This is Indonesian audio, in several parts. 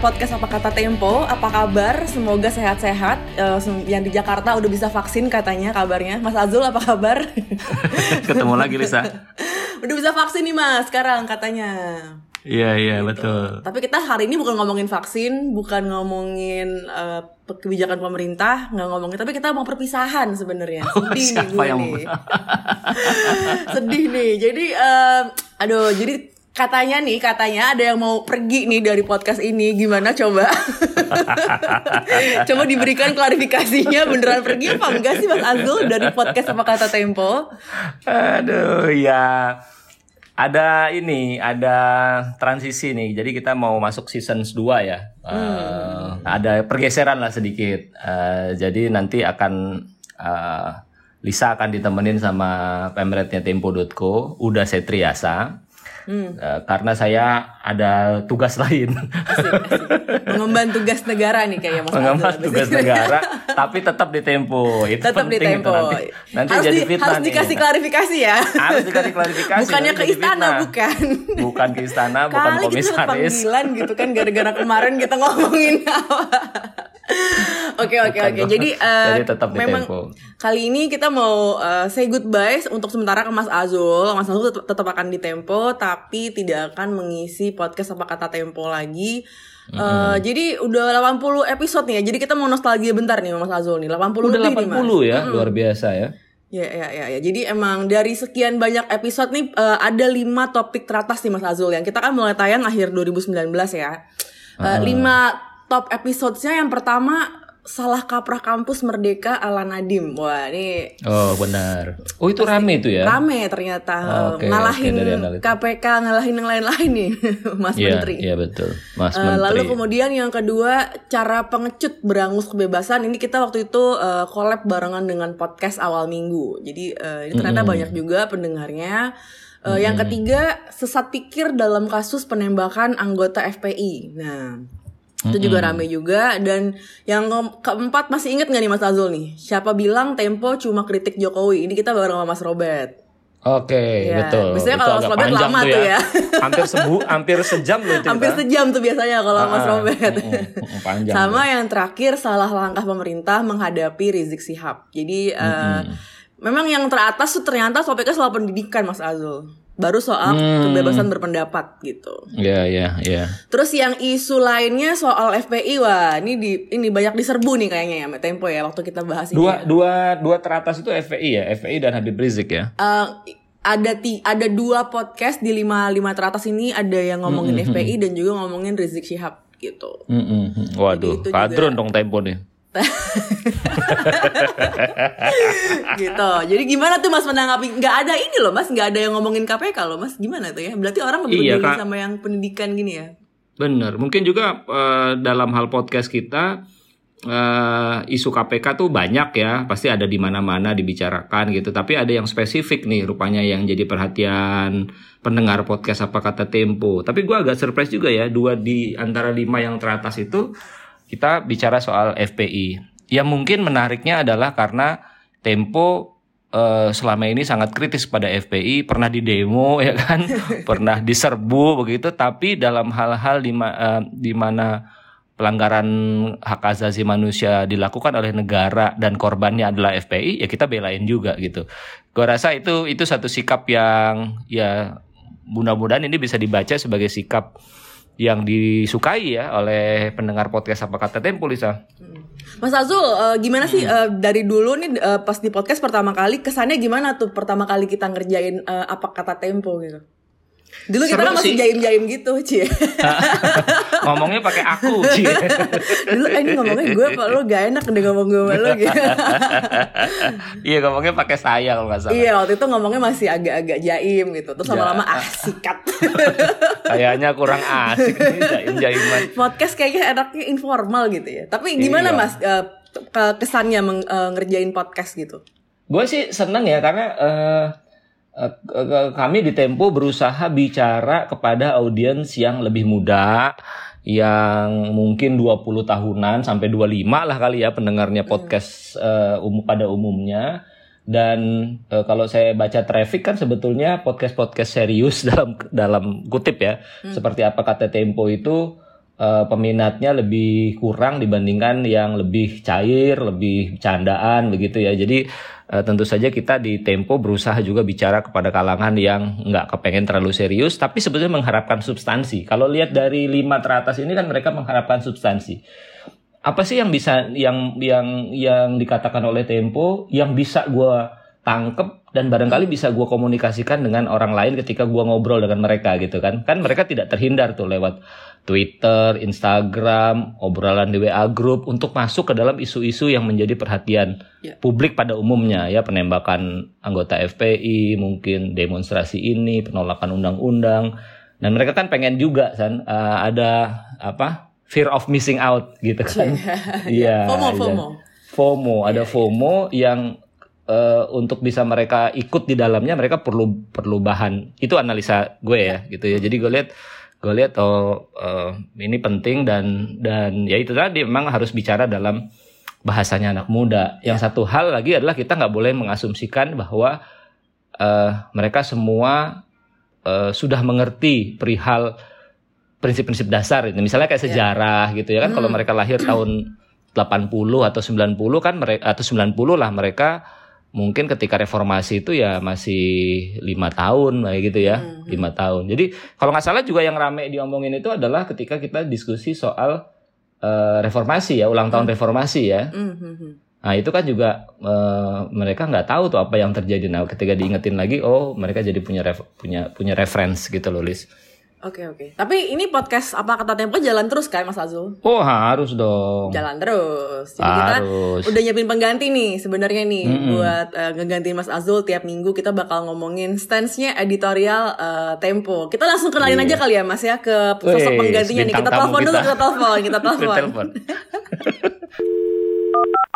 podcast apa kata Tempo, apa kabar? Semoga sehat-sehat. Eh, sem- yang di Jakarta udah bisa vaksin katanya kabarnya. Mas Azul apa kabar? Ketemu lagi Lisa. udah bisa vaksin nih Mas sekarang katanya. Iya iya betul. Tapi kita hari ini bukan ngomongin vaksin, bukan ngomongin eh, kebijakan pemerintah, nggak ngomongin. Tapi kita mau perpisahan sebenarnya. Sedih nih siapa gue yang- nih. Sedih nih. Jadi, eh, aduh, jadi katanya nih, katanya ada yang mau pergi nih dari podcast ini. Gimana coba? coba diberikan klarifikasinya beneran pergi apa enggak sih Mas Azul dari podcast apa kata Tempo? Aduh ya. Ada ini, ada transisi nih. Jadi kita mau masuk season 2 ya. Eh, ada pergeseran lah sedikit. Eh, jadi nanti akan eh, Lisa akan ditemenin sama pemretnya Tempo.co, Uda Setriasa. Eh, karena saya ada tugas lain. Asik, asik. Mengemban tugas negara nih kayaknya Mas Mengemban tugas negara, tapi tetap di Tempo. Itu Tetap di penting itu Tempo. nanti. Nanti harus jadi di- fitnah harus nih. dikasih klarifikasi ya. Harus dikasih klarifikasi. Bukannya ke istana, fitnah. bukan. Bukan ke istana, bukan Kali dapat komisaris. panggilan gitu kan gara-gara kemarin kita ngomongin apa. Oke oke oke. Jadi, eh, Jadi tetap di memang Tempo. kali ini kita mau eh, say goodbye untuk sementara ke Mas Azul. Mas Azul tetap, tetap akan di Tempo tapi tidak akan mengisi podcast apa kata Tempo lagi. Eh, Jadi udah 80 episode nih ya. Jadi kita mau nostalgia bentar nih Mas Azul nih. 80 Udah lebih nih, Mas. 80 ya, luar biasa ya. Ya, ya, ya, ya. Jadi emang dari sekian banyak episode nih eh, ada lima topik teratas nih Mas Azul yang kita kan mulai tayang akhir 2019 ya. Eh, Lima top episodesnya yang pertama salah kaprah kampus merdeka ala Nadim. Wah ini Oh, benar. Oh, itu rame itu ya. rame ternyata Oh, oke, ngalahin analisa. KPK ngalahin yang lain-lain nih Mas Iya, Menteri. iya betul. Mas Eh, Menteri. lalu kemudian yang kedua cara pengecut berangus kebebasan ini kita waktu itu eh, collab barengan dengan podcast awal minggu. Jadi eh, ini ternyata banyak juga pendengarnya. Eh, Yang ketiga sesat pikir dalam kasus penembakan anggota FPI. Nah itu juga rame juga. Dan yang ke- keempat masih inget nggak nih Mas Azul nih? Siapa bilang Tempo cuma kritik Jokowi? Ini kita bareng sama Mas Robert. Oke, Ya, betul. biasanya kalau Mas Robert lama tuh ya. hampir sebu, hampir sejam loh hampir sejam tuh biasanya kalau Mas Ah, Robert. Mm, mm, panjang Sama yang terakhir salah langkah pemerintah menghadapi Rizik Sihab. Jadi eh, memang yang teratas tuh ternyata topiknya soal pendidikan Mas Azul. Baru soal Hmm. kebebasan berpendapat gitu. Iya, iya, iya. Terus yang isu lainnya soal FPI wah ini di ini banyak diserbu nih kayaknya ya Tempo ya waktu kita bahas ini. Dua, dua, dua teratas itu FPI ya, FPI dan Habib Rizik ya. Eh, ada ti ada dua podcast di lima lima teratas ini ada yang ngomongin FPI dan juga ngomongin Rizik Sihab gitu. Mm-mm. Waduh, itu kadron dong tempo nih. gitu. Jadi gimana tuh Mas menanggapi? Nggak ada ini loh Mas, nggak ada yang ngomongin KPK loh Mas. Gimana tuh ya? Berarti orang lebih Iya, peduli Kak. sama yang pendidikan gini ya? Bener, mungkin juga eh, dalam hal podcast kita eh, isu KPK tuh banyak ya, pasti ada di mana-mana dibicarakan gitu. Tapi ada yang spesifik nih, rupanya yang jadi perhatian pendengar podcast apa kata Tempo. Tapi gua agak surprise juga ya, dua di antara lima yang teratas itu kita bicara soal FPI. Yang mungkin menariknya adalah karena Tempo eh, selama ini sangat kritis pada FPI, pernah di demo ya kan, pernah diserbu begitu, tapi dalam hal-hal di, ma- eh, mana pelanggaran hak asasi manusia dilakukan oleh negara dan korbannya adalah FPI, ya kita belain juga gitu. Gua rasa itu itu satu sikap yang ya mudah-mudahan ini bisa dibaca sebagai sikap yang disukai ya oleh pendengar podcast apa kata Tempo Lisa. Mas Azul, eh, gimana sih Hmm. eh, dari dulu nih eh, pas di podcast pertama kali kesannya gimana tuh pertama kali kita ngerjain eh, apa kata tempo gitu? Dulu kita kan masih sih. jaim-jaim gitu, Cie. Ngomongnya pakai aku, Ci. Dulu eh, ini ngomongnya gue apa lu gak enak deh ngomong gue sama lu gitu. iya ngomongnya pakai saya kalau nggak salah. iya, waktu itu ngomongnya masih agak-agak jaim gitu. Terus Ya. lama-lama ah sikat. Kayaknya kurang asik nih jaim-jaiman. podcast kayaknya enaknya informal gitu ya. Tapi gimana Iya. Mas ke- kesannya meng- eh, ngerjain podcast gitu? Gue sih seneng ya karena ke- kami di Tempo berusaha bicara kepada audiens yang lebih muda, yang mungkin 20 tahunan sampai 25 lah kali ya pendengarnya podcast eh, umum pada umumnya. Dan eh, kalau saya baca traffic kan sebetulnya podcast-podcast serius dalam dalam kutip ya, seperti apa kata Tempo itu uh, peminatnya lebih kurang dibandingkan yang lebih cair, lebih candaan begitu ya. Jadi uh, tentu saja kita di Tempo berusaha juga bicara kepada kalangan yang nggak kepengen terlalu serius, tapi sebetulnya mengharapkan substansi. Kalau lihat dari lima teratas ini kan mereka mengharapkan substansi. Apa sih yang bisa yang yang yang dikatakan oleh Tempo yang bisa gue tangkep dan barangkali bisa gue komunikasikan dengan orang lain ketika gue ngobrol dengan mereka gitu kan kan mereka tidak terhindar tuh lewat Twitter, Instagram, obrolan di WA group untuk masuk ke dalam isu-isu yang menjadi perhatian yeah. publik pada umumnya ya penembakan anggota FPI mungkin demonstrasi ini penolakan undang-undang dan mereka kan pengen juga kan uh, ada apa fear of missing out gitu kan iya yeah. FOMO FOMO FOMO ada iya, iya. FOMO yang uh, untuk bisa mereka ikut di dalamnya mereka perlu perlu bahan itu analisa gue ya gitu ya jadi gue lihat gue lihat oh uh, ini penting dan dan ya itu tadi memang harus bicara dalam bahasanya anak muda yang satu hal lagi adalah kita nggak boleh mengasumsikan bahwa uh, mereka semua uh, sudah mengerti perihal prinsip-prinsip dasar ini misalnya kayak ya. sejarah yeah. gitu ya kan hmm. kalau mereka lahir tahun 80 atau 90 kan mereka atau 90 lah mereka mungkin ketika reformasi itu ya masih lima tahun kayak gitu ya hmm. lima tahun jadi kalau nggak salah juga yang rame diomongin itu adalah ketika kita diskusi soal uh, reformasi ya ulang tahun hmm. reformasi ya hmm. hmm, hmm. nah itu kan juga uh, mereka nggak tahu tuh apa yang terjadi nah ketika diingetin lagi oh mereka jadi punya ref, punya punya reference gitu loh Lis Oke okay, oke. Okay. Tapi ini podcast apa kata Tempo jalan terus kan Mas Azul? Oh harus dong. Jalan terus. Jadi harus. kita udah nyiapin pengganti nih sebenarnya nih mm -hmm. buat uh, ngegantiin Mas Azul tiap minggu kita bakal ngomongin stance-nya editorial uh, Tempo. Kita langsung kenalin yeah. aja kali ya Mas ya ke sosok penggantinya nih. Kita telepon dulu, kita telepon, kita telepon.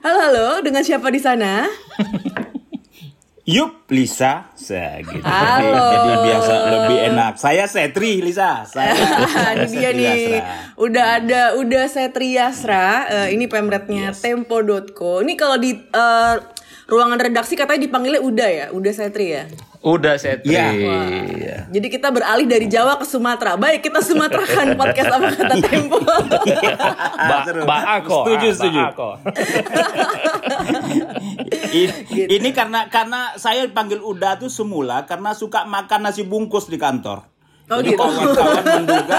Halo, halo, dengan siapa di sana? Yup, Lisa. Saya gitu. Halo. Jadi biasa lebih enak. Saya Setri, Lisa. Saya. ini dia nih. Udah ada, udah Setri Yasra. Uh, ini pemretnya yes. Tempo.co. Ini kalau di uh, ruangan redaksi katanya dipanggilnya Uda ya, Uda Setri ya. Udah setri. Ya. Ya. Jadi kita beralih dari Jawa ke Sumatera. Baik, kita Sumaterakan podcast apa kata Tempo. ba, ba aku. Setuju, ah, setuju. Ba ako. ini, gitu. ini karena karena saya panggil Uda tuh semula karena suka makan nasi bungkus di kantor. Oh Jadi gitu. kawan-kawan menduga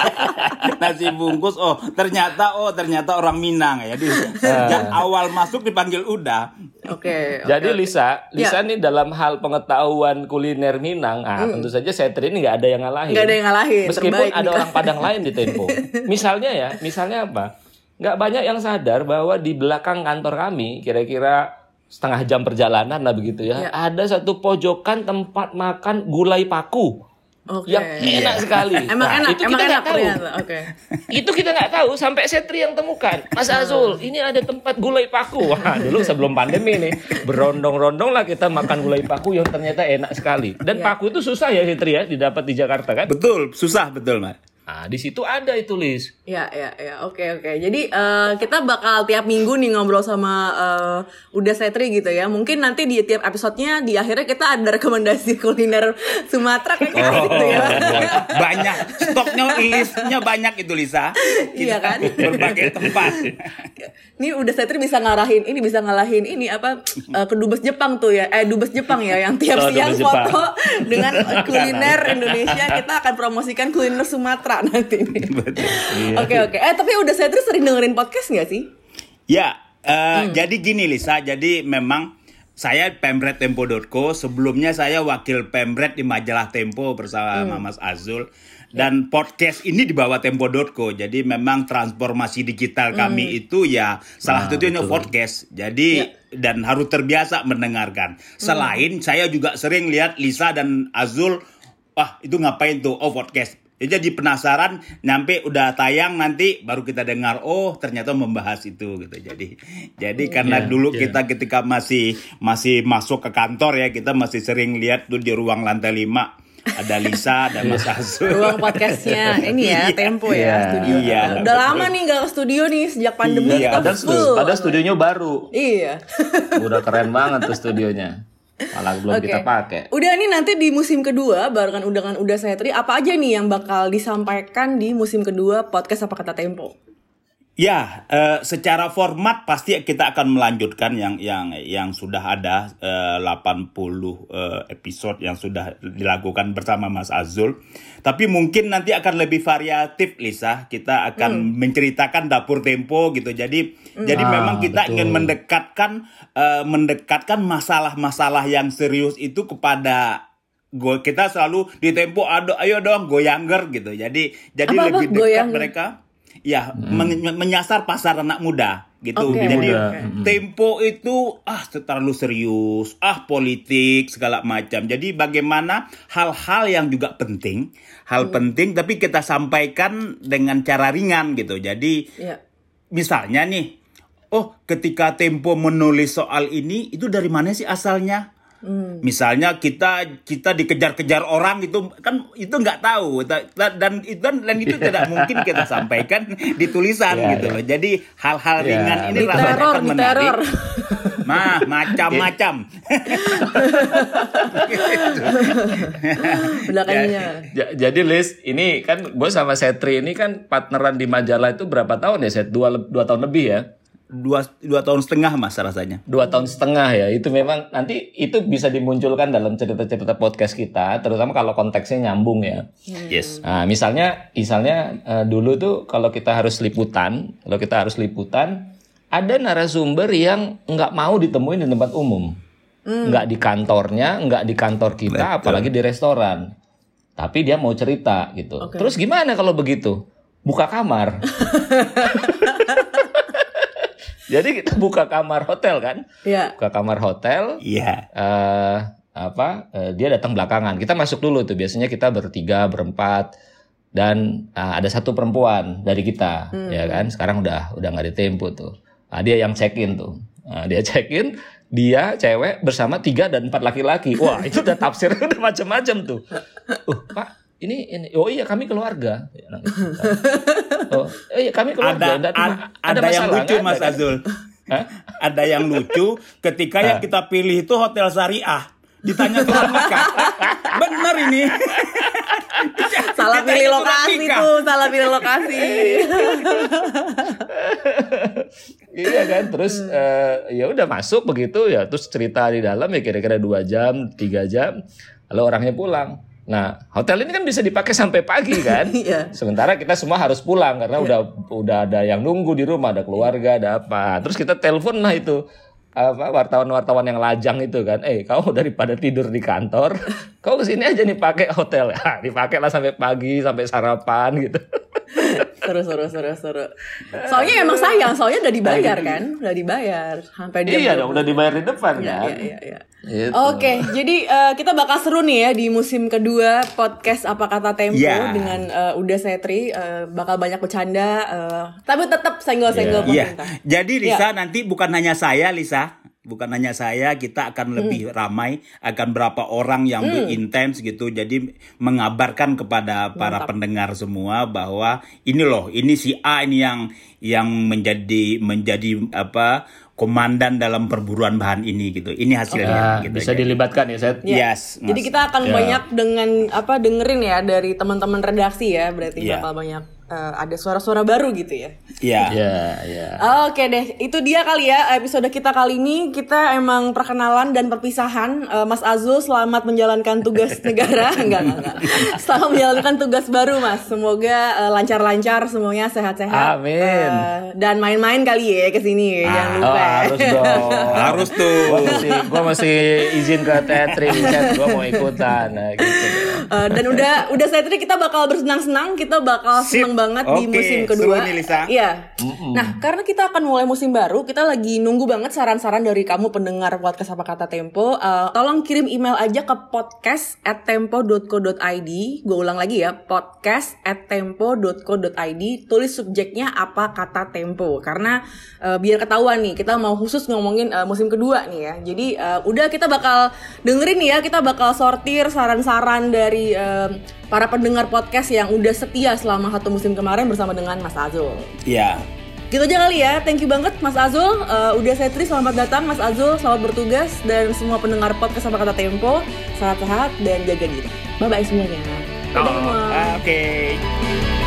nasi bungkus oh ternyata oh ternyata orang Minang ya. Jadi sejak awal masuk dipanggil Uda. Oke. Okay, Jadi Lisa, Lisa ya. nih dalam hal pengetahuan kuliner Minang, ah hmm. tentu saja Setri ini nggak ada yang ngalahin. Nggak ada yang ngalahin. Meskipun terbaik. ada orang Padang lain di Tempo. Misalnya ya, misalnya apa? Nggak banyak yang sadar bahwa di belakang kantor kami, kira-kira setengah jam perjalanan lah begitu ya, ya. ada satu pojokan tempat makan gulai paku okay. yang enak sekali. emang nah, enak, itu emang kita enak tahu. Okay. itu kita nggak tahu sampai Setri yang temukan. Mas Azul, ini ada tempat gulai paku. Wah, dulu sebelum pandemi nih, berondong-rondong lah kita makan gulai paku yang ternyata enak sekali. Dan yeah. paku itu susah ya Setri ya didapat di Jakarta kan? Betul, susah betul, Mas. Nah, di situ ada itu list. Ya, ya, ya. Oke, oke. Jadi uh, kita bakal tiap minggu nih ngobrol sama uh, Uda Setri gitu ya. Mungkin nanti di tiap episodenya di akhirnya kita ada rekomendasi kuliner Sumatera kayak gitu oh, gitu ya. Banyak. Stoknya listnya banyak itu Lisa. iya kan? Berbagai tempat. Ini Uda Setri bisa ngarahin ini bisa ngalahin ini apa uh, ke dubes Jepang tuh ya. Eh dubes Jepang ya yang tiap oh, siang foto dengan kuliner Indonesia. Kita akan promosikan kuliner Sumatera nanti nih. Iya. Oke oke. Eh tapi udah saya terus sering dengerin podcast nggak sih? Ya, uh, hmm. jadi gini Lisa, jadi memang saya Pemret Tempo.co, sebelumnya saya wakil Pemret di majalah Tempo bersama hmm. Mas Azul dan podcast ini di bawah Tempo.co. Jadi memang transformasi digital kami hmm. itu ya salah nah, satunya podcast. Jadi ya. dan harus terbiasa mendengarkan. Selain hmm. saya juga sering lihat Lisa dan Azul, wah itu ngapain tuh? Oh podcast Ya, jadi penasaran nyampe udah tayang nanti baru kita dengar oh ternyata membahas itu gitu. Jadi jadi oh, karena yeah, dulu yeah. kita ketika masih masih masuk ke kantor ya kita masih sering lihat tuh di ruang lantai 5 ada Lisa, ada Mas Azul. Ruang podcastnya ini ya, Tempo ya, Iya. studio. Iya. Udah lama nih nggak ke studio nih sejak pandemi Iya, kita Padahal, full. padahal studionya baru. Iya. Udah keren banget tuh studionya. Malah belum Oke. kita pakai. Udah nih nanti di musim kedua barengan undangan Udah Saya Tri apa aja nih yang bakal disampaikan di musim kedua podcast apa kata Tempo? Ya, eh, secara format pasti kita akan melanjutkan yang yang yang sudah ada eh, 80 eh, episode yang sudah dilakukan bersama Mas Azul. Tapi mungkin nanti akan lebih variatif Lisa. Kita akan menceritakan dapur tempo gitu. Jadi jadi Ah, memang kita betul. ingin mendekatkan eh, mendekatkan masalah-masalah yang serius itu kepada Go, kita selalu di tempo aduh ayo dong goyanger gitu. Jadi jadi Apa-apa lebih dekat goyanger? mereka ya men- menyasar pasar anak muda gitu. Oke, Jadi muda. tempo itu ah terlalu serius, ah politik segala macam. Jadi bagaimana hal-hal yang juga penting, hal penting tapi kita sampaikan dengan cara ringan gitu. Jadi Iya. misalnya nih, oh ketika Tempo menulis soal ini itu dari mana sih asalnya? Misalnya kita kita dikejar-kejar orang itu kan itu nggak tahu Ta- ta- dan itu dan itu tidak mungkin kita sampaikan di tulisan Iya, gitu iya. loh. Jadi hal-hal Iya, ringan ini Di rasanya teror, akan menarik. Mah macam-macam. Belakangnya. Ja- jadi Liz, ini kan gue sama Setri ini kan partneran di majalah itu berapa tahun ya Set? Dua, dua tahun lebih ya? Dua dua tahun setengah mas rasanya. Dua tahun setengah ya. Itu memang nanti itu bisa dimunculkan dalam cerita-cerita podcast kita, terutama kalau konteksnya nyambung ya. Yes. Nah, misalnya, misalnya eh, dulu tuh kalau kita harus liputan, kalau kita harus liputan, ada narasumber yang nggak mau ditemuin di tempat umum, nggak di kantornya, nggak di kantor kita, apalagi di restoran. Tapi dia mau cerita gitu. Oke. Terus gimana kalau begitu? Buka kamar. Jadi kita buka kamar hotel kan? Iya. Buka kamar hotel, Iya. eh apa eh, dia datang belakangan. Kita masuk dulu tuh. Biasanya kita bertiga berempat dan ah, ada satu perempuan dari kita ya kan? Sekarang udah udah nggak di tempo tuh. Ah, dia yang check in tuh. Ah, dia check in dia cewek bersama tiga dan empat laki-laki. Wah itu udah tafsir udah macam-macam tuh. Uh pak ini ini oh iya kami keluarga Ya, nah, gitu. oh iya kami keluarga Ada Dan ad- ada, ada yang lucu? Mas Ada kan? Azul. Hah? Ada yang lucu ketika yang Ah. kita pilih itu hotel syariah. Ditanya tuh nikah. Bener ini. Salah Ditanya pilih lokasi tuh, salah pilih lokasi. iya kan terus eh, ya udah masuk begitu ya terus cerita di dalam ya kira-kira dua jam tiga jam lalu orangnya pulang nah hotel ini kan bisa dipakai sampai pagi kan? Iya. sementara kita semua harus pulang karena udah udah ada yang nunggu di rumah ada keluarga ada apa. Terus kita telepon lah itu apa wartawan-wartawan yang lajang itu kan? Eh kamu daripada tidur di kantor kau ke sini aja nih pakai hotel. Ya dipakai lah sampai pagi sampai sarapan gitu seru seru seru seru. Soalnya emang sayang, soalnya udah dibayar kan, udah dibayar sampai dia. iya dong udah dibayar di depan Iya, kan iya, iya, iya. Gitu. Oke, jadi eh, kita bakal seru nih ya di musim kedua podcast apa kata Tempo Iya. dengan eh, Uda Setri eh, bakal banyak bercanda, eh, tapi tetap senggol-senggol Iya. pemerintah. Jadi Lisa nanti bukan hanya saya Lisa, bukan hanya saya, kita akan lebih ramai, akan berapa orang yang berintens gitu. Jadi mengabarkan kepada para pendengar semua bahwa ini loh, ini si A ini yang yang menjadi menjadi apa komandan dalam perburuan bahan ini gitu. Ini hasilnya Ah, gitu. bisa dilibatkan ya Set Iya. Yes. Jadi Mas. kita akan Ya. banyak dengan apa dengerin ya dari teman-teman redaksi ya, berarti Iya. bakal banyak eh, ada suara-suara baru gitu ya. Iya. Ya, ya. Oke deh, itu dia kali ya episode kita kali ini. Kita emang perkenalan dan perpisahan. Eh, Mas Azul selamat menjalankan tugas negara. Enggak, enggak, enggak. Selamat menjalankan tugas baru, Mas. Semoga eh, lancar-lancar semuanya sehat-sehat. Amin. Eh, dan main-main kali ya ke sini, jangan Oh, lupa. harus dong. Harus tuh. Gua masih, gua masih izin ke teatri Set, gua mau ikutan. Nah, gitu. Eh, dan udah udah saya tadi kita bakal bersenang-senang, kita bakal Sip. senang banget di Oke, musim seru kedua. nih, Lisa. Iya. Nah, karena kita akan mulai musim baru, kita lagi nunggu banget saran-saran dari kamu pendengar podcast apa kata Tempo. Eh, tolong kirim email aja ke podcast at tempo.co.id. Gue ulang lagi ya, podcast at tempo.co.id. Tulis subjeknya apa kata Tempo. Karena eh, biar ketahuan nih, kita mau khusus ngomongin eh, musim kedua nih ya. Jadi eh, udah kita bakal dengerin ya, kita bakal sortir saran-saran dari um, para pendengar podcast yang udah setia selama satu musim kemarin bersama dengan Mas Azul. Iya. Gitu aja kali ya. Thank you banget Mas Azul. Uh, udah saya Tri, selamat datang Mas Azul. Selamat bertugas dan semua pendengar podcast apa kata Tempo. Sehat-sehat dan jaga diri. Bye bye semuanya. Oh, Oke. Okay.